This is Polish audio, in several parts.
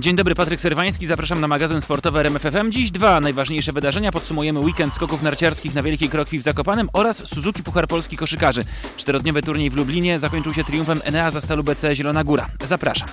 Dzień dobry, Patryk Serwański, zapraszam na magazyn sportowy RMFFM. Dziś dwa najważniejsze wydarzenia. Podsumujemy weekend skoków narciarskich na Wielkiej Krokwi w Zakopanem oraz Suzuki Puchar Polski Koszykarzy. Czterodniowy turniej w Lublinie zakończył się triumfem Enea za Stalu BC Zielona Góra. Zapraszam.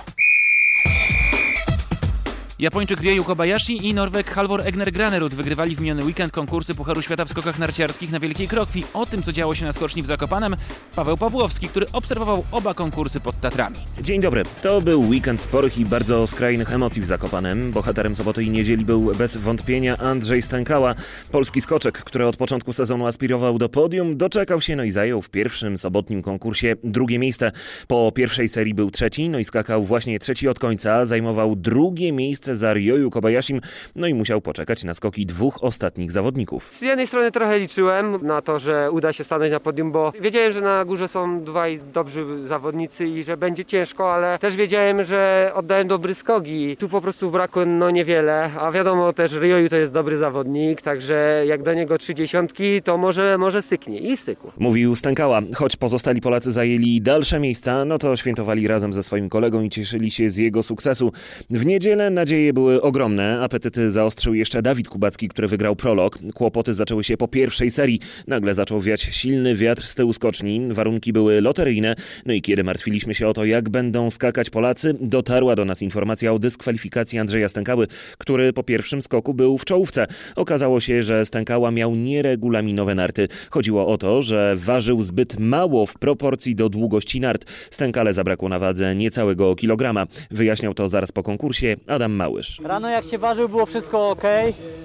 Japończyk Ryu Kobayashi i Norweg Halvor Egner Granerud wygrywali w miniony weekend konkursy Pucharu Świata w skokach narciarskich na Wielkiej Krokwi. O tym, co działo się na skoczni w Zakopanem, Paweł Pawłowski, który obserwował oba konkursy pod Tatrami. Dzień dobry. To był weekend sporych i bardzo skrajnych emocji w Zakopanem. Bohaterem soboty i niedzieli był bez wątpienia Andrzej Stękała. Polski skoczek, który od początku sezonu aspirował do podium, doczekał się no i zajął w pierwszym sobotnim konkursie drugie miejsce. Po pierwszej serii był trzeci, no i skakał właśnie trzeci od końca. Zajmował drugie miejsce za Ryoyu Kobayashim, no i musiał poczekać na skoki dwóch ostatnich zawodników. Z jednej strony trochę liczyłem na to, że uda się stanąć na podium, bo wiedziałem, że na górze są dwaj dobrzy zawodnicy i że będzie ciężko, ale też wiedziałem, że oddają dobry skogi. Tu po prostu brakło no niewiele, a wiadomo też Ryoyu to jest dobry zawodnik, także jak do niego trzy dziesiątki, to może, może styknie i stykło. Mówił Stękała. Choć pozostali Polacy zajęli dalsze miejsca, no to świętowali razem ze swoim kolegą i cieszyli się z jego sukcesu. W niedzielę nadzieję Nadzieje były ogromne. Apetyty zaostrzył jeszcze Dawid Kubacki, który wygrał prolog. Kłopoty zaczęły się po pierwszej serii. Nagle zaczął wiać silny wiatr z tyłu skoczni. Warunki były loteryjne. No i kiedy martwiliśmy się o to, jak będą skakać Polacy, dotarła do nas informacja o dyskwalifikacji Andrzeja Stękały, który po pierwszym skoku był w czołówce. Okazało się, że Stękała miał nieregulaminowe narty. Chodziło o to, że ważył zbyt mało w proporcji do długości nart. Stękale zabrakło na wadze niecałego kilograma. Wyjaśniał to zaraz po konkursie Adam Mały. Małysz. Rano jak się ważył było wszystko ok,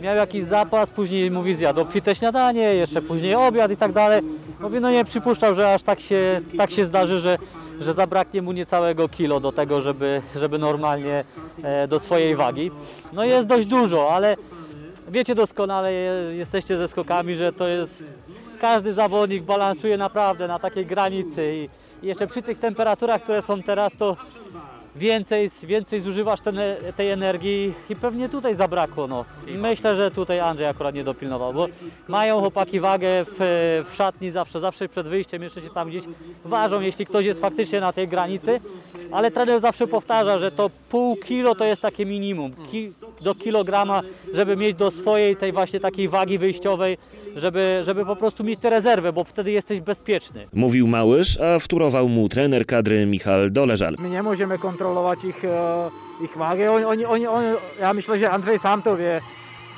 miał jakiś zapas, później mówi zjadł obfite śniadanie, jeszcze później obiad i tak dalej. Mówi no nie przypuszczał, że aż tak się, tak się zdarzy, że, że zabraknie mu niecałego kilo do tego, żeby, żeby normalnie e, do swojej wagi. No jest dość dużo, ale wiecie doskonale, jesteście ze skokami, że to jest każdy zawodnik balansuje naprawdę na takiej granicy i jeszcze przy tych temperaturach, które są teraz, to więcej, więcej zużywasz ten, tej energii i pewnie tutaj zabrakło. No. Myślę, że tutaj Andrzej akurat nie dopilnował, bo mają chłopaki wagę w, w szatni zawsze, zawsze przed wyjściem jeszcze się tam gdzieś ważą, jeśli ktoś jest faktycznie na tej granicy, ale trener zawsze powtarza, że to pół kilo to jest takie minimum, Ki, do kilograma, żeby mieć do swojej tej właśnie takiej wagi wyjściowej, żeby, żeby po prostu mieć tę rezerwę, bo wtedy jesteś bezpieczny. Mówił Małysz, a wturował mu trener kadry Michal Doleżal. My nie możemy kontrolować ich, e, ich wagę. Oni, oni, oni, oni, ja myślę, że Andrzej sam to wie.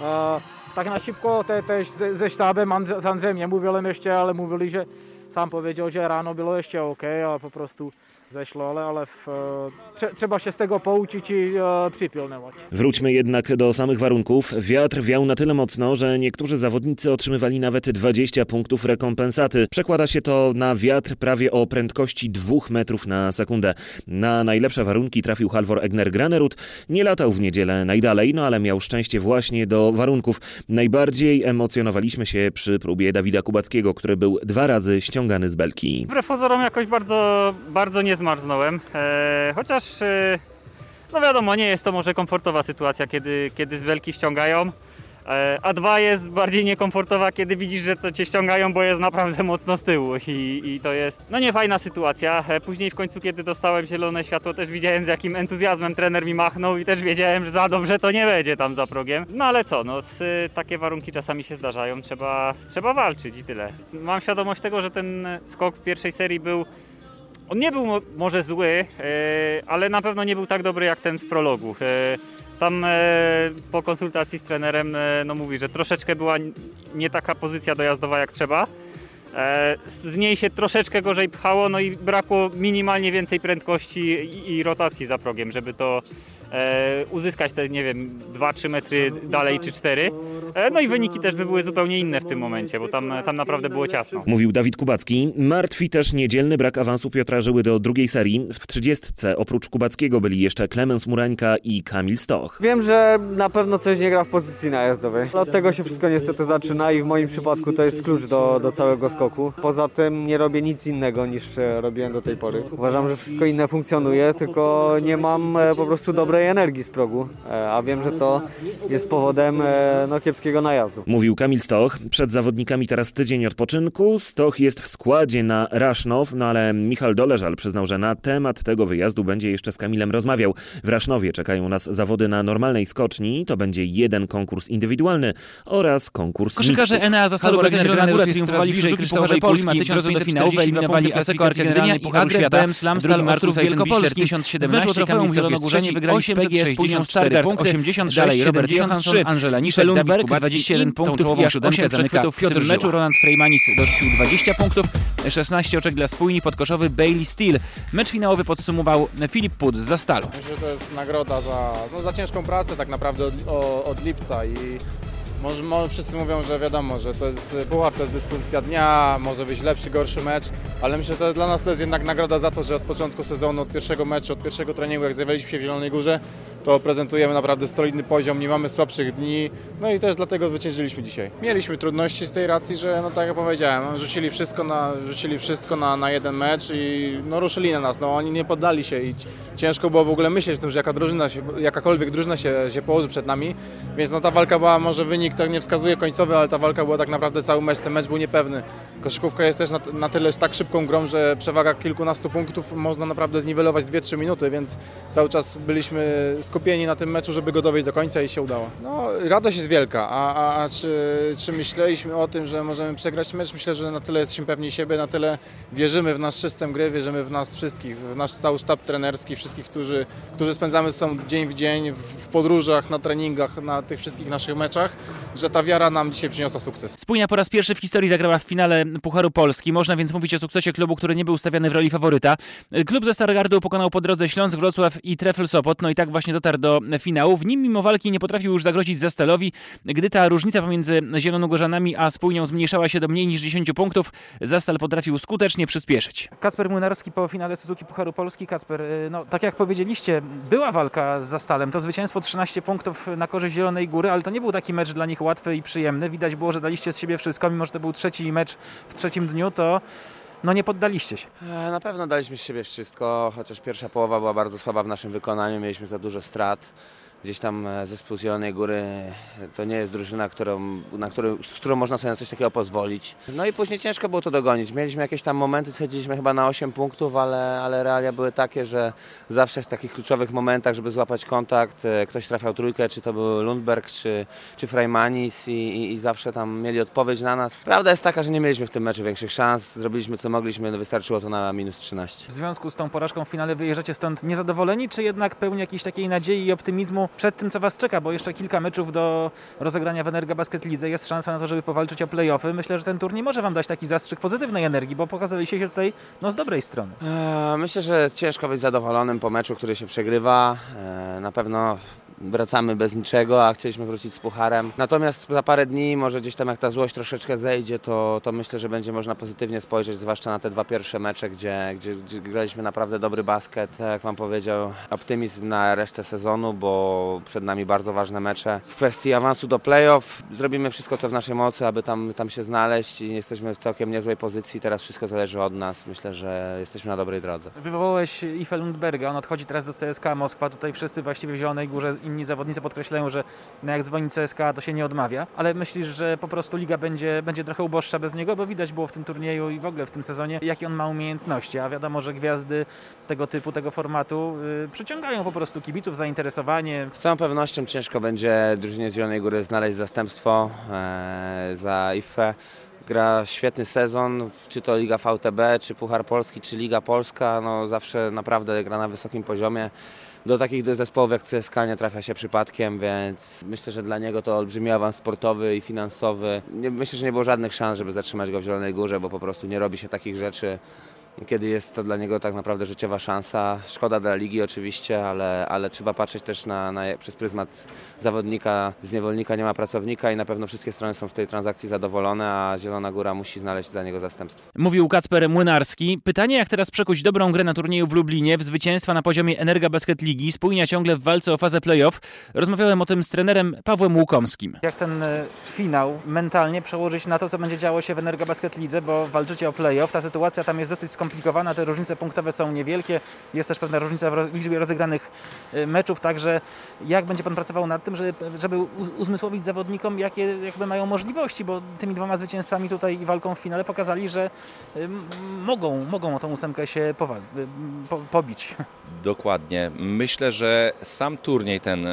E, tak na szybko te, też ze, ze sztabem z Andrzejem nie mówiłem jeszcze, ale mówili, że sam powiedział, że rano było jeszcze ok, ale po prostu zeszło, ale, ale w, e, trzeba się z tego pouczyć i e, przypilnować. Wróćmy jednak do samych warunków. Wiatr wiał na tyle mocno, że niektórzy zawodnicy otrzymywali nawet 20 punktów rekompensaty. Przekłada się to na wiatr prawie o prędkości 2 metrów na sekundę. Na najlepsze warunki trafił Halvor Egner Granerud. Nie latał w niedzielę najdalej, no ale miał szczęście właśnie do warunków. Najbardziej emocjonowaliśmy się przy próbie Dawida Kubackiego, który był dwa razy ściągany z belki. Wbrew pozorom jakoś bardzo, bardzo nie zmarznąłem. E, chociaż, e, no wiadomo, nie jest to może komfortowa sytuacja, kiedy, kiedy z belki ściągają. E, a dwa jest bardziej niekomfortowa, kiedy widzisz, że to cię ściągają, bo jest naprawdę mocno z tyłu i, i to jest no niefajna sytuacja. E, później w końcu, kiedy dostałem zielone światło, też widziałem z jakim entuzjazmem trener mi machnął i też wiedziałem, że za dobrze to nie będzie tam za progiem. No ale co, no z, takie warunki czasami się zdarzają, trzeba, trzeba walczyć i tyle. Mam świadomość tego, że ten skok w pierwszej serii był on nie był może zły, e, ale na pewno nie był tak dobry jak ten w prologu. E, tam e, po konsultacji z trenerem no mówi, że troszeczkę była nie taka pozycja dojazdowa jak trzeba. Z niej się troszeczkę gorzej pchało, no i brakło minimalnie więcej prędkości i rotacji za progiem, żeby to uzyskać te, nie wiem, 2-3 metry dalej czy 4. E, no i wyniki też by były zupełnie inne w tym momencie, bo tam, tam naprawdę było ciasno. Mówił Dawid Kubacki. Martwi też niedzielny brak awansu Piotra Żyły do drugiej serii. W trzydziestce oprócz Kubackiego byli jeszcze Klemens Murańka i Kamil Stoch. Wiem, że na pewno coś nie gra w pozycji najazdowej. Od tego się wszystko niestety zaczyna i w moim przypadku to jest klucz do, do całego skoku. Poza tym nie robię nic innego niż e, robiłem do tej pory. Uważam, że wszystko inne funkcjonuje, tylko nie mam e, po prostu dobrej energii z progu, E, a wiem, że to jest powodem e, no, kiepskiego najazdu. Mówił Kamil Stoch. Przed zawodnikami teraz tydzień odpoczynku. Stoch jest w składzie na Rasznow, no ale Michal Doleżal przyznał, że na temat tego wyjazdu będzie jeszcze z Kamilem rozmawiał. W Rasznowie czekają nas zawody na normalnej skoczni. To będzie jeden konkurs indywidualny oraz konkurs Koszykarze. Enea Zastalu Halo, Zielona Góra triumfowali w bliżej Suzuki kryształowej ma Polski, do 1540 finału, wyeliminowali punktów, Asseco klasyfikacja Argentynia i Pucharu Świata, Świata, Slam, drugi Stal Martrów Martrów Wielkopolski, Wielkopolski, 2017, Kamil jest wygrali z trzeci, PGS Późnią 864 Stargard, punkty, 86, dalej Robert 73, Johansson, Angela Niszek, Felun Dawid Berg, Kubacki, 21 punktów punktów i i aż 8 osiem zamyka przechwytów w tym Piotr meczu. Roland Freymanis dorzucił 20 punktów, 16 oczek dla spójni, podkoszowy Bailey Steel. Mecz finałowy podsumował Filip Put z Zastalu. Myślę, że to jest nagroda za, no, za ciężką pracę tak naprawdę od, od lipca i może, może wszyscy mówią, że wiadomo, że to jest puchar, to jest dyspozycja dnia, może być lepszy, gorszy mecz, ale myślę, że dla nas to jest jednak nagroda za to, że od początku sezonu, od pierwszego meczu, od pierwszego treningu, jak zjawiliśmy się w Zielonej Górze, to prezentujemy naprawdę solidny poziom, nie mamy słabszych dni, no i też dlatego zwyciężyliśmy dzisiaj. Mieliśmy trudności z tej racji, że no tak jak powiedziałem, rzucili wszystko na, rzucili wszystko na, na jeden mecz i no ruszyli na nas, no oni nie poddali się i ciężko było w ogóle myśleć o tym, że jaka drużyna się, jakakolwiek drużyna się, się położy przed nami, więc no ta walka była, może wynik tak nie wskazuje końcowy, ale ta walka była tak naprawdę cały mecz, ten mecz był niepewny. Koszykówka jest też na, na tyle tak szybką grą, że przewaga kilkunastu punktów można naprawdę zniwelować 2-3 minuty, więc cały czas byliśmy skupieni na tym meczu, żeby go dowieść do końca i się udało. No, radość jest wielka, a, a, a czy, czy myśleliśmy o tym, że możemy przegrać mecz? Myślę, że na tyle jesteśmy pewni siebie, na tyle wierzymy w nasz system gry, wierzymy w nas wszystkich, w nasz cały sztab trenerski, wszystkich, którzy, którzy spędzamy sobą dzień w dzień, w, w podróżach, na treningach, na tych wszystkich naszych meczach, że ta wiara nam dzisiaj przyniosła sukces. Spójnia po raz pierwszy w historii zagrała w finale Pucharu Polski. Można więc mówić o sukcesie klubu, który nie był ustawiany w roli faworyta. Klub ze Stargardu pokonał po drodze Śląsk, Wrocław i Trefl Sopot. No i tak właśnie dotarł do finału. W nim mimo walki nie potrafił już zagrozić Zastalowi. Gdy ta różnica pomiędzy Zielonogórzanami a Spójnią zmniejszała się do mniej niż 10 punktów, Zastal potrafił skutecznie przyspieszyć. Kacper Młynarski po finale Suzuki Pucharu Polski. Kacper, y, no tak jak powiedzieliście, była walka z Zastalem. To zwycięstwo 13 punktów na korzyść Zielonej Góry, ale to nie był taki mecz dla nich łatwy i przyjemny. Widać było, że daliście z siebie wszystko, mimo że to był trzeci mecz w trzecim dniu, to no nie poddaliście się. E, Na pewno daliśmy z siebie wszystko, chociaż pierwsza połowa była bardzo słaba w naszym wykonaniu, mieliśmy za dużo strat. Gdzieś tam e, zespół Zielonej Góry e, to nie jest drużyna, którą, na którą, z którą można sobie na coś takiego pozwolić. No i później ciężko było to dogonić. Mieliśmy jakieś tam momenty, schodziliśmy chyba na 8 punktów, ale, ale realia były takie, że zawsze w takich kluczowych momentach, żeby złapać kontakt, e, ktoś trafiał trójkę, czy to był Lundberg, czy, czy Freimanis i, i, i zawsze tam mieli odpowiedź na nas. Prawda jest taka, że nie mieliśmy w tym meczu większych szans, zrobiliśmy co mogliśmy, no wystarczyło to na minus 13. W związku z tą porażką w finale wyjeżdżacie stąd niezadowoleni, czy jednak pełni jakiejś takiej nadziei i optymizmu przed tym, co Was czeka, bo jeszcze kilka meczów do rozegrania w Energa Basket Lidze, jest szansa na to, żeby powalczyć o playoffy. Myślę, że ten turniej może Wam dać taki zastrzyk pozytywnej energii, bo pokazaliście się tutaj no, z dobrej strony. Eee, Myślę, że ciężko być zadowolonym po meczu, który się przegrywa. Eee, Na pewno wracamy bez niczego, a chcieliśmy wrócić z pucharem. Natomiast za parę dni, może gdzieś tam jak ta złość troszeczkę zejdzie, to, to myślę, że będzie można pozytywnie spojrzeć, zwłaszcza na te dwa pierwsze mecze, gdzie, gdzie, gdzie graliśmy naprawdę dobry basket. Tak jak Wam powiedział, optymizm na resztę sezonu, bo przed nami bardzo ważne mecze. W kwestii awansu do playoff zrobimy wszystko, co w naszej mocy, aby tam, tam się znaleźć i jesteśmy w całkiem niezłej pozycji. Teraz wszystko zależy od nas. Myślę, że jesteśmy na dobrej drodze. Wywołałeś Ife Lundberga, on odchodzi teraz do CSKA Moskwa. Tutaj wszyscy właściwie w Zielonej Górze, inni zawodnicy podkreślają, że no jak dzwoni CSKA, to się nie odmawia. Ale myślisz, że po prostu liga będzie, będzie trochę uboższa bez niego, bo widać było w tym turnieju i w ogóle w tym sezonie, jakie on ma umiejętności. A wiadomo, że gwiazdy tego typu, tego formatu yy, przyciągają po prostu kibiców, zainteresowanie. Z całą pewnością ciężko będzie drużynie z Zielonej Góry znaleźć zastępstwo e, za IFE. Gra świetny sezon, czy to Liga VTB, czy Puchar Polski, czy Liga Polska. No, zawsze naprawdę gra na wysokim poziomie. Do takich zespołów jak CSKA nie trafia się przypadkiem, więc myślę, że dla niego to olbrzymi awans sportowy i finansowy. Myślę, że nie było żadnych szans, żeby zatrzymać go w Zielonej Górze, bo po prostu nie robi się takich rzeczy kiedy jest to dla niego tak naprawdę życiowa szansa. Szkoda dla ligi oczywiście, ale, ale trzeba patrzeć też na, na, przez pryzmat zawodnika. Z niewolnika nie ma pracownika i na pewno wszystkie strony są w tej transakcji zadowolone, a Zielona Góra musi znaleźć za niego zastępstwo. Mówił Kacper Młynarski. Pytanie, jak teraz przekuć dobrą grę na turnieju w Lublinie w zwycięstwa na poziomie Energa Basket Ligi, spójnia ciągle w walce o fazę playoff. Rozmawiałem o tym z trenerem Pawłem Łukomskim. Jak ten e, finał mentalnie przełożyć na to, co będzie działo się w Energa Basket Lidze, bo walczycie o playoff. Ta sytuacja tam jest dosyć skomplikowana, te różnice punktowe są niewielkie. Jest też pewna różnica w liczbie rozegranych e, meczów, także jak będzie pan pracował nad tym, żeby, żeby uzmysłowić zawodnikom, jakie jakby mają możliwości, bo tymi dwoma zwycięstwami tutaj i walką w finale pokazali, że mogą, mogą o tą ósemkę się powali, po, pobić. Dokładnie. Myślę, że sam turniej ten e,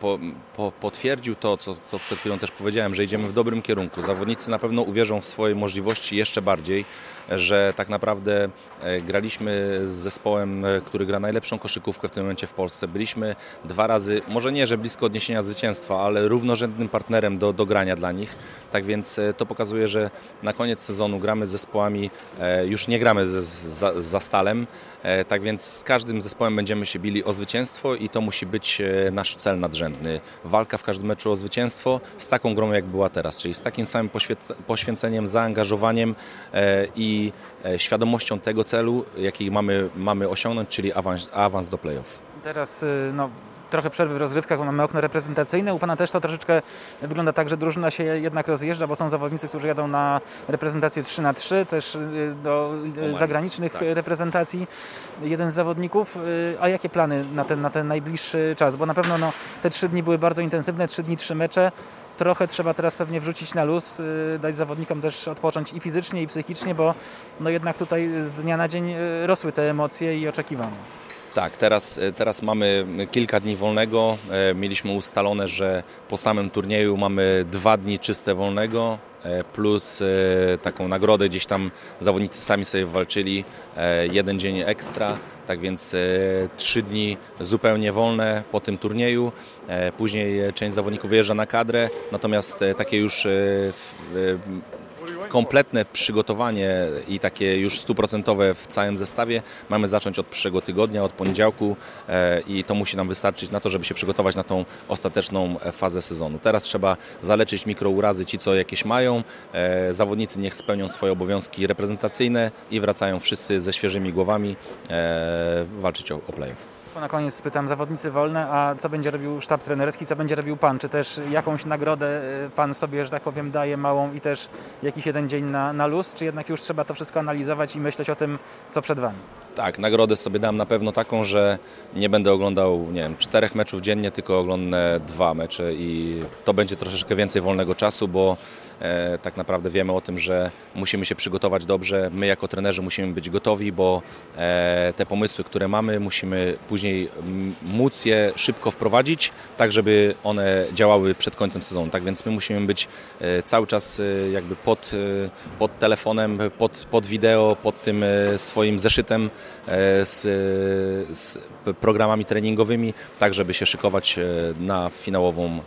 po, po, potwierdził to, co, co przed chwilą też powiedziałem, że idziemy w dobrym kierunku. Zawodnicy na pewno uwierzą w swoje możliwości jeszcze bardziej, że tak naprawdę e, graliśmy z zespołem, e, który gra najlepszą koszykówkę w tym momencie w Polsce. Byliśmy dwa razy, może nie, że blisko odniesienia zwycięstwa, ale równorzędnym partnerem do, do grania dla nich. Tak więc e, to pokazuje, że na koniec sezonu gramy z zespołami, już nie gramy z, z, za stalem, tak więc z każdym zespołem będziemy się bili o zwycięstwo i to musi być nasz cel nadrzędny. Walka w każdym meczu o zwycięstwo z taką grą jak była teraz, czyli z takim samym poświęceniem, zaangażowaniem i E, świadomością tego celu, jaki mamy, mamy osiągnąć, czyli awans, awans do playoff. Teraz y, no, trochę przerwy w rozrywkach, mamy okno reprezentacyjne. U Pana też to troszeczkę wygląda tak, że drużyna się jednak rozjeżdża, bo są zawodnicy, którzy jadą na reprezentację 3 na 3 też y, do y, zagranicznych tak. reprezentacji. Jeden z zawodników. A jakie plany na ten, na ten najbliższy czas? Bo na pewno no, te trzy dni były bardzo intensywne, trzy dni, trzy mecze trochę trzeba teraz pewnie wrzucić na luz, y, dać zawodnikom też odpocząć i fizycznie, i psychicznie, bo no jednak tutaj z dnia na dzień y, rosły te emocje i oczekiwania. Tak, teraz, y, teraz mamy kilka dni wolnego. Mieliśmy ustalone, że po samym turnieju mamy dwa dni czyste wolnego, plus taką nagrodę gdzieś tam zawodnicy sami sobie walczyli, jeden dzień ekstra. Tak więc e, trzy dni zupełnie wolne po tym turnieju. E, później część zawodników wyjeżdża na kadrę, natomiast e, takie już kompletne przygotowanie i takie już stuprocentowe w całym zestawie mamy zacząć od przyszłego tygodnia, od poniedziałku i to musi nam wystarczyć na to, żeby się przygotować na tą ostateczną fazę sezonu. Teraz trzeba zaleczyć mikrourazy ci, co jakieś mają. Zawodnicy niech spełnią swoje obowiązki reprezentacyjne i wracają wszyscy ze świeżymi głowami walczyć o, o playoff. Na koniec spytam, zawodnicy wolne, a co będzie robił sztab trenerski, co będzie robił Pan? Czy też jakąś nagrodę y, Pan sobie, że tak powiem, daje małą i też jakiś jeden dzień na, na luz, czy jednak już trzeba to wszystko analizować i myśleć o tym, co przed Wami? Tak, nagrodę sobie dam na pewno taką, że nie będę oglądał, nie wiem, czterech meczów dziennie, tylko oglądnę dwa mecze i to będzie troszeczkę więcej wolnego czasu, bo e, tak naprawdę wiemy o tym, że musimy się przygotować dobrze. My jako trenerzy musimy być gotowi, bo e, te pomysły, które mamy, musimy później móc je szybko wprowadzić, tak żeby one działały przed końcem sezonu. Tak więc my musimy być e, cały czas e, jakby pod, e, pod telefonem, pod, pod wideo, pod tym e, swoim zeszytem z, z programami treningowymi, tak żeby się szykować na finałową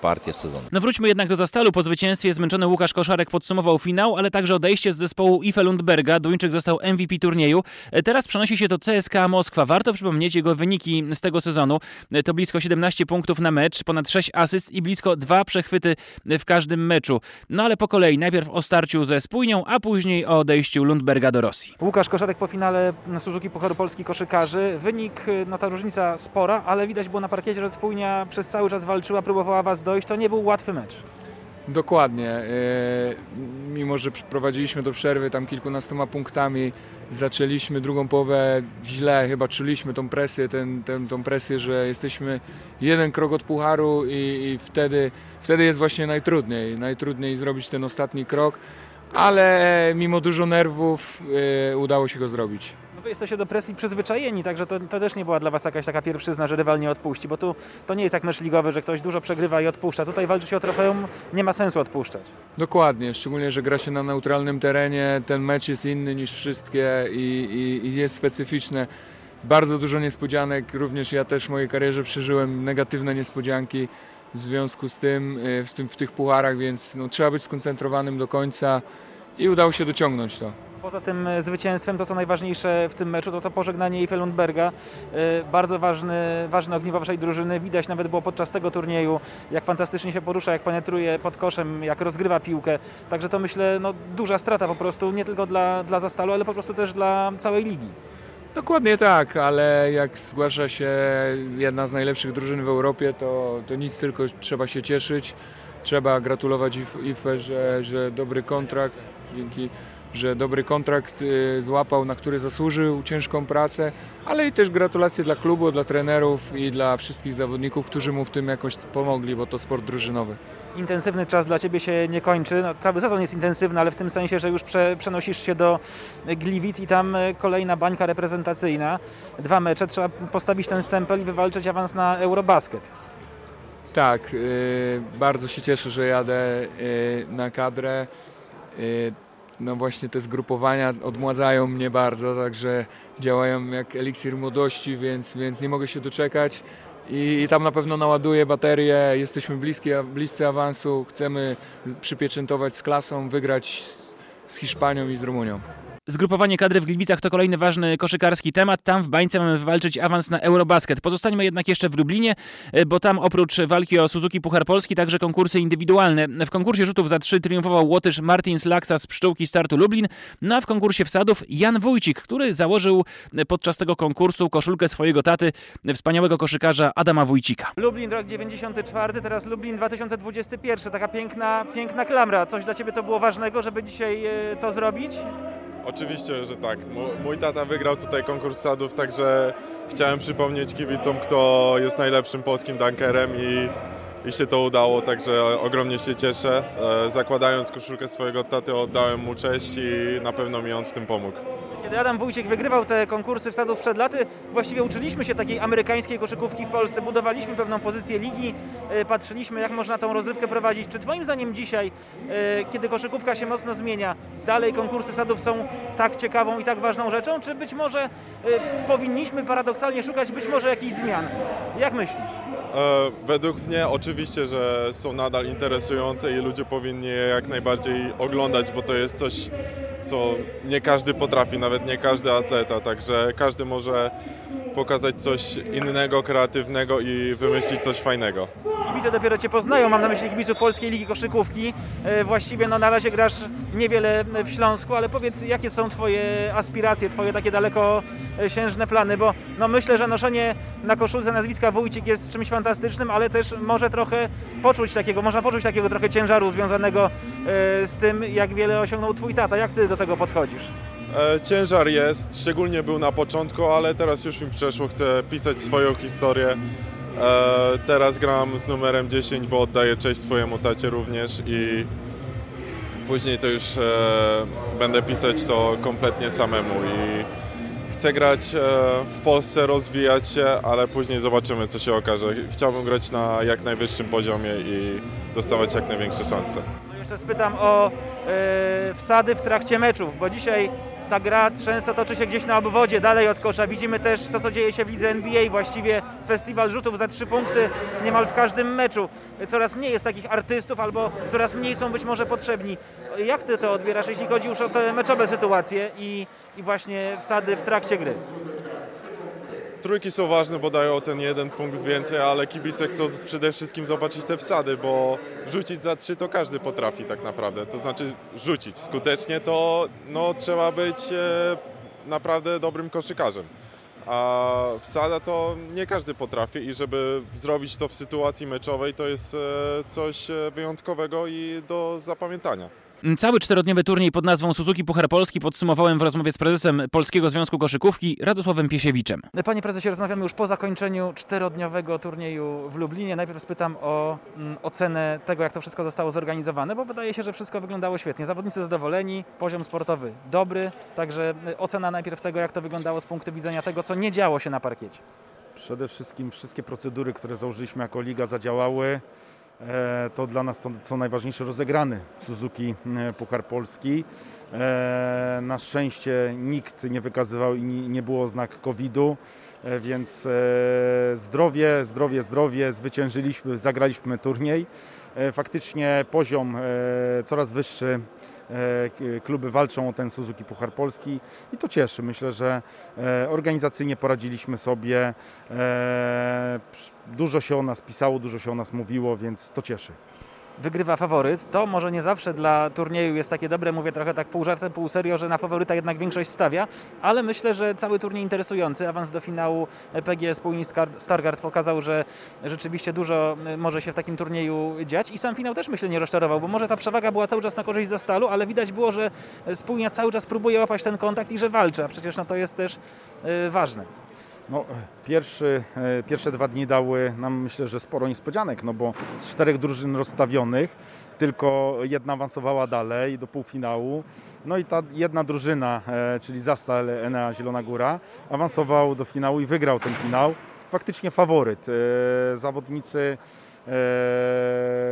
partię sezonu. No wróćmy jednak do Zastalu. Po zwycięstwie zmęczony Łukasz Koszarek podsumował finał, ale także odejście z zespołu Ife Lundberga. Duńczyk został MVP turnieju. Teraz przenosi się do CSKA Moskwa. Warto przypomnieć jego wyniki z tego sezonu. To blisko 17 punktów na mecz, ponad 6 asyst i blisko 2 przechwyty w każdym meczu. No ale po kolei, najpierw o starciu ze Spójnią, a później o odejściu Lundberga do Rosji. Łukasz Koszarek po finale Suzuki Pucharu Polski koszykarzy. Wynik, no ta różnica spora, ale widać było na parkiecie, że Spójnia przez cały czas walczyła, próbowała Was dojść. To nie był łatwy mecz. Dokładnie. E, mimo, że prowadziliśmy do przerwy tam kilkunastoma punktami, zaczęliśmy drugą połowę źle, chyba czuliśmy tą presję, ten, ten, tą presję, że jesteśmy jeden krok od pucharu i, i wtedy, wtedy jest właśnie najtrudniej. Najtrudniej zrobić ten ostatni krok, ale mimo dużo nerwów e, udało się go zrobić wy jesteście do presji przyzwyczajeni, także to, to, też nie była dla was jakaś taka pierwszyzna, że rywal nie odpuści, bo tu to nie jest jak mecz ligowy, że ktoś dużo przegrywa i odpuszcza. Tutaj walczyć o trofeum nie ma sensu odpuszczać. Dokładnie, szczególnie, że gra się na neutralnym terenie, ten mecz jest inny niż wszystkie i, i, i jest specyficzny. Bardzo dużo niespodzianek, również ja też w mojej karierze przeżyłem negatywne niespodzianki w związku z tym e, w, tym, w tych pucharach, więc no, trzeba być skoncentrowanym do końca i udało się dociągnąć to Poza tym e, zwycięstwem, to co najważniejsze w tym meczu, to to pożegnanie Eiffel Lundberga. E, Bardzo ważny, ważne ogniwo waszej drużyny. Widać nawet było podczas tego turnieju, jak fantastycznie się porusza, jak penetruje pod koszem, jak rozgrywa piłkę. Także to myślę, no, duża strata po prostu, nie tylko dla, dla Zastalu, ale po prostu też dla całej ligi. Dokładnie tak, ale jak zgłasza się jedna z najlepszych drużyn w Europie, to, to nic, tylko trzeba się cieszyć. Trzeba gratulować IF- IFE, że, że dobry kontrakt, dzięki, że dobry kontrakt y, złapał, na który zasłużył ciężką pracę, ale i też gratulacje dla klubu, dla trenerów i dla wszystkich zawodników, którzy mu w tym jakoś pomogli, bo to sport drużynowy. Intensywny czas dla Ciebie się nie kończy. No, cały sezon jest intensywny, ale w tym sensie, że już prze, przenosisz się do Gliwic i tam e, kolejna bańka reprezentacyjna. Dwa mecze, trzeba postawić ten stempel i wywalczyć awans na Eurobasket. Tak, y, bardzo się cieszę, że jadę y, na kadrę. No właśnie te zgrupowania odmładzają mnie bardzo, także działają jak eliksir młodości, więc, więc nie mogę się doczekać. I, I tam na pewno naładuję baterię, jesteśmy bliscy awansu, chcemy przypieczętować z klasą, wygrać z Hiszpanią i z Rumunią. Zgrupowanie kadry w Gliwicach to kolejny ważny koszykarski temat. Tam w bańce mamy wywalczyć awans na Eurobasket. Pozostańmy jednak jeszcze w Lublinie, e, bo tam oprócz walki o Suzuki Puchar Polski także konkursy indywidualne. W konkursie rzutów za trzy triumfował Łotysz Martin Slaksa z pszczółki startu Lublin, no a w konkursie wsadów Jan Wójcik, który założył podczas tego konkursu koszulkę swojego taty, wspaniałego koszykarza Adama Wójcika. Lublin rok 94, teraz Lublin 2021. Taka piękna, piękna klamra. Coś dla Ciebie to było ważnego, żeby dzisiaj e, to zrobić? Oczywiście, że tak. Mój, tata wygrał tutaj konkurs sadów, także chciałem przypomnieć kibicom, kto jest najlepszym polskim dunkerem i, i się to udało, także ogromnie się cieszę. E, Zakładając koszulkę swojego taty oddałem mu cześć i na pewno mi on w tym pomógł. Kiedy Adam Wójcik wygrywał te konkursy wsadów przed laty, właściwie uczyliśmy się takiej amerykańskiej koszykówki w Polsce, budowaliśmy pewną pozycję ligi, e, patrzyliśmy jak można tą rozrywkę prowadzić. Czy Twoim zdaniem dzisiaj, e, kiedy koszykówka się mocno zmienia, dalej konkursy wsadów są tak ciekawą i tak ważną rzeczą, czy być może e, powinniśmy paradoksalnie szukać być może jakichś zmian? Jak myślisz? Według mnie oczywiście, że są nadal interesujące i ludzie powinni je jak najbardziej oglądać, bo to jest coś, co nie każdy potrafi, nawet nie każdy atleta, także każdy może pokazać coś innego, kreatywnego i wymyślić coś fajnego. Kibice dopiero Cię poznają, mam na myśli kibiców Polskiej Ligi Koszykówki. E, Właściwie no, na razie grasz niewiele w Śląsku, ale powiedz, jakie są Twoje aspiracje, Twoje takie dalekosiężne plany, bo no, myślę, że noszenie na koszulce nazwiska Wójcik jest czymś fantastycznym, ale też może trochę poczuć takiego, można poczuć takiego trochę ciężaru związanego e, z tym, jak wiele osiągnął Twój tata. Jak Ty do tego podchodzisz? E, ciężar jest, szczególnie był na początku, ale teraz już mi przeszło, chcę pisać swoją historię. E, teraz gram z numerem 10, bo oddaję cześć swojemu tacie również i później to już e, będę pisać to kompletnie samemu i chcę grać e, w Polsce, rozwijać się, ale później zobaczymy co się okaże. Chciałbym grać na jak najwyższym poziomie i dostawać jak największe szanse. No jeszcze spytam o wsady w trakcie meczów, bo dzisiaj ta gra często toczy się gdzieś na obwodzie, dalej od kosza. Widzimy też to, co dzieje się w lidze NBA, właściwie festiwal rzutów za trzy punkty niemal w każdym meczu. Coraz mniej jest takich artystów, albo coraz mniej są być może potrzebni. Jak ty to odbierasz, jeśli chodzi już o te meczowe sytuacje i, i właśnie wsady w trakcie gry? Trójki są ważne, bo dają ten jeden punkt więcej, ale kibice chcą przede wszystkim zobaczyć te wsady, bo rzucić za trzy to każdy potrafi tak naprawdę. To znaczy rzucić skutecznie to no, trzeba być e, naprawdę dobrym koszykarzem. A wsada to nie każdy potrafi i żeby zrobić to w sytuacji meczowej to jest e, coś e, wyjątkowego i do zapamiętania. Cały czterodniowy turniej pod nazwą Suzuki Puchar Polski podsumowałem w rozmowie z prezesem Polskiego Związku Koszykówki Radosławem Piesiewiczem. Panie prezesie, rozmawiamy już po zakończeniu czterodniowego turnieju w Lublinie. Najpierw spytam o mm, ocenę tego, jak to wszystko zostało zorganizowane, bo wydaje się, że wszystko wyglądało świetnie. Zawodnicy zadowoleni, poziom sportowy dobry, także y, ocena najpierw tego, jak to wyglądało z punktu widzenia tego, co nie działo się na parkiecie. Przede wszystkim wszystkie procedury, które założyliśmy jako liga zadziałały. E, To dla nas to, co najważniejsze rozegrany Suzuki e, Puchar Polski. E, Na szczęście nikt nie wykazywał i nie było znak COVID-u, więc zdrowie, zdrowie, zdrowie, zwyciężyliśmy, zagraliśmy turniej. Faktycznie poziom coraz wyższy kluby walczą o ten Suzuki Puchar Polski i to cieszy. Myślę, że e, organizacyjnie poradziliśmy sobie. E, Dużo się o nas pisało, dużo się o nas mówiło, więc to cieszy. Wygrywa faworyt. To może nie zawsze dla turnieju jest takie dobre, mówię trochę tak pół żartem, pół serio, że na faworyta jednak większość stawia, ale myślę, że cały turniej interesujący. Awans do finału PGS Płyni Stargard pokazał, że rzeczywiście dużo y, może się w takim turnieju dziać i sam finał też myślę nie rozczarował, bo może ta przewaga była cały czas na korzyść za stalu, ale widać było, że Spójnia cały czas próbuje łapać ten kontakt i że walczy, a przecież no to jest też y, ważne. No, pierwszy, e, pierwsze dwa dni dały nam myślę, że sporo niespodzianek, no bo z czterech drużyn rozstawionych tylko jedna awansowała dalej do półfinału. No i ta jedna drużyna, e, czyli Zastal Enea Zielona Góra, awansował do finału i wygrał ten finał. Faktycznie faworyt. E, Zawodnicy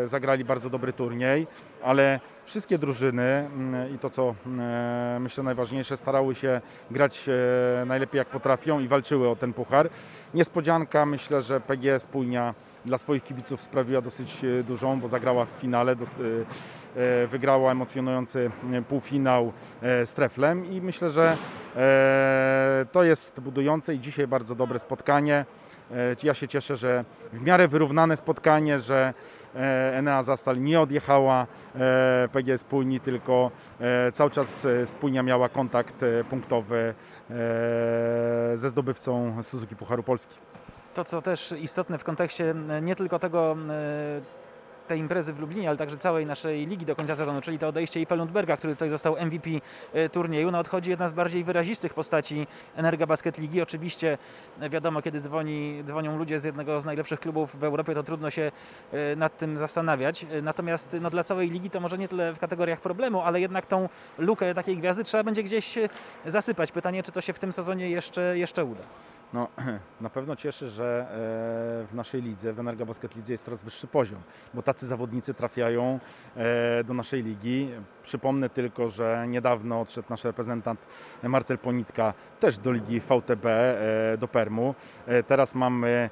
zagrali bardzo dobry turniej, ale wszystkie drużyny mm, i to co e, myślę najważniejsze, starały się grać e, najlepiej jak potrafią i walczyły o ten puchar. Niespodzianka, myślę, że PGS Pólnia dla swoich kibiców sprawiła dosyć e, dużą, bo zagrała w finale, e, e, wygrała emocjonujący e, półfinał e, z Treflem i myślę, że e, to jest budujące i dzisiaj bardzo dobre spotkanie. E, Ja się cieszę, że w miarę wyrównane spotkanie, że e, Enea Zastal nie odjechała e, PGS Pólni, tylko cały czas Spójnia miała kontakt punktowy ze zdobywcą Suzuki Pucharu Polski. To, co też istotne w kontekście nie tylko tego, tej imprezy w Lublinie, ale także całej naszej ligi do końca sezonu, czyli to odejście Ipe Lundberga, który tutaj został MVP e, turnieju. No odchodzi jedna z bardziej wyrazistych postaci Energa Basket Ligi. Oczywiście e, wiadomo, kiedy dzwoni, dzwonią ludzie z jednego z najlepszych klubów w Europie, to trudno się e, nad tym zastanawiać. Natomiast no, dla całej ligi to może nie tyle w kategoriach problemu, ale jednak tą lukę takiej gwiazdy trzeba będzie gdzieś zasypać. Pytanie, czy to się w tym sezonie jeszcze, jeszcze uda. No, na pewno cieszy, że e, w naszej lidze, w Energa Basket Lidze jest coraz wyższy poziom, bo tacy zawodnicy trafiają e, do naszej ligi. Przypomnę tylko, że niedawno odszedł nasz reprezentant Marcel Ponitka też do ligi VTB, e, do Permu. Teraz mamy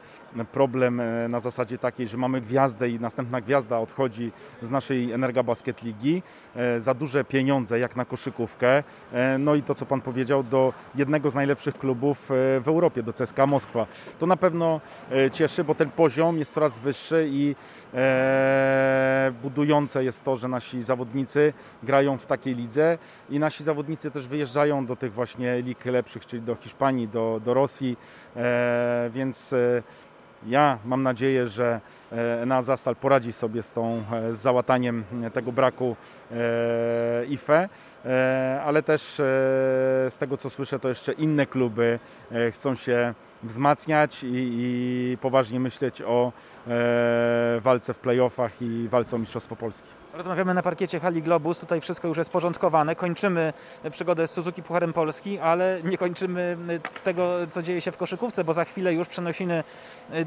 problem e, na zasadzie takiej, że mamy gwiazdę i następna gwiazda odchodzi z naszej Energa Basket Ligi e, za duże pieniądze jak na koszykówkę. E, No i to, co Pan powiedział, do jednego z najlepszych klubów w Europie, do CSKA Moskwa. To na pewno cieszy, bo ten poziom jest coraz wyższy i budujące jest to, że nasi zawodnicy grają w takiej lidze i nasi zawodnicy też wyjeżdżają do tych właśnie lig lepszych, czyli do Hiszpanii, do, do Rosji, więc ja mam nadzieję, że e, na Zastal poradzi sobie z, tą, e, z załataniem tego braku e, IFE, e, ale też e, z tego co słyszę, to jeszcze inne kluby e, chcą się wzmacniać i, i poważnie myśleć o e, walce w playoffach i walce o Mistrzostwo Polski. Rozmawiamy na parkiecie Hali Globus, tutaj wszystko już jest porządkowane. Kończymy przygodę z Suzuki Pucharem Polski, ale nie kończymy tego, co dzieje się w koszykówce, bo za chwilę już przenosimy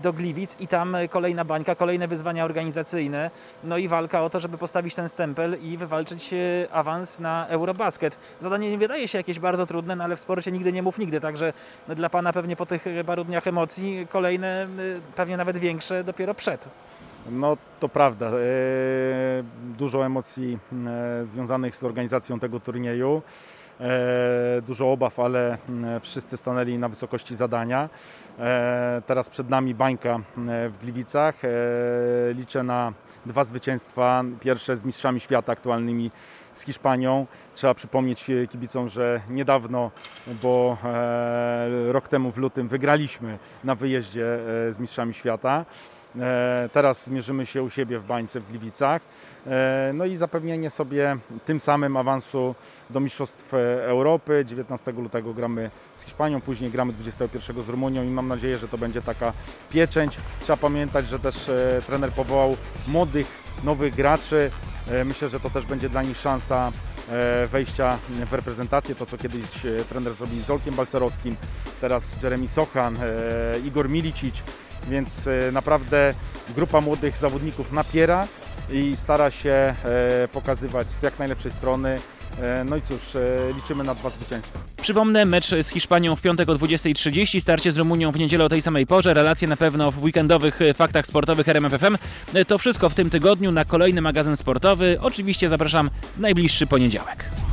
do Gliwic i tam kolejna bańka, kolejne wyzwania organizacyjne, no i walka o to, żeby postawić ten stempel i wywalczyć e, awans na Eurobasket. Zadanie nie wydaje się jakieś bardzo trudne, no ale w sporcie nigdy nie mów nigdy, także dla Pana pewnie po tych paru dniach emocji kolejne, e, pewnie nawet większe dopiero przed. No to prawda. e, Dużo emocji e, związanych z organizacją tego turnieju. E, Dużo obaw, ale wszyscy stanęli na wysokości zadania. Teraz przed nami bańka w Gliwicach. Liczę na dwa zwycięstwa. Pierwsze z mistrzami świata aktualnymi z Hiszpanią. Trzeba przypomnieć kibicom, że niedawno, bo rok temu w lutym wygraliśmy na wyjeździe z mistrzami świata. E, Teraz zmierzymy się u siebie w bańce w Gliwicach. E, No i zapewnienie sobie tym samym awansu do Mistrzostw e, Europy. 19 lutego gramy z Hiszpanią, później gramy 21 z Rumunią i mam nadzieję, że to będzie taka pieczęć. Trzeba pamiętać, że też trener powołał młodych, nowych graczy. Myślę, że to też będzie dla nich szansa wejścia w reprezentację, to co kiedyś trener zrobił z Zolkiem Balcerowskim, teraz Jeremy Sochan, Igor Milicic. Więc e, naprawdę grupa młodych zawodników napiera i stara się e, pokazywać z jak najlepszej strony. E, No i cóż, liczymy na dwa zwycięstwa. Przypomnę, mecz z Hiszpanią w piątek o 20.30, starcie z Rumunią w niedzielę o tej samej porze, relacje na pewno w weekendowych faktach sportowych RMFFM. To wszystko w tym tygodniu na kolejny magazyn sportowy. Oczywiście zapraszam w najbliższy poniedziałek.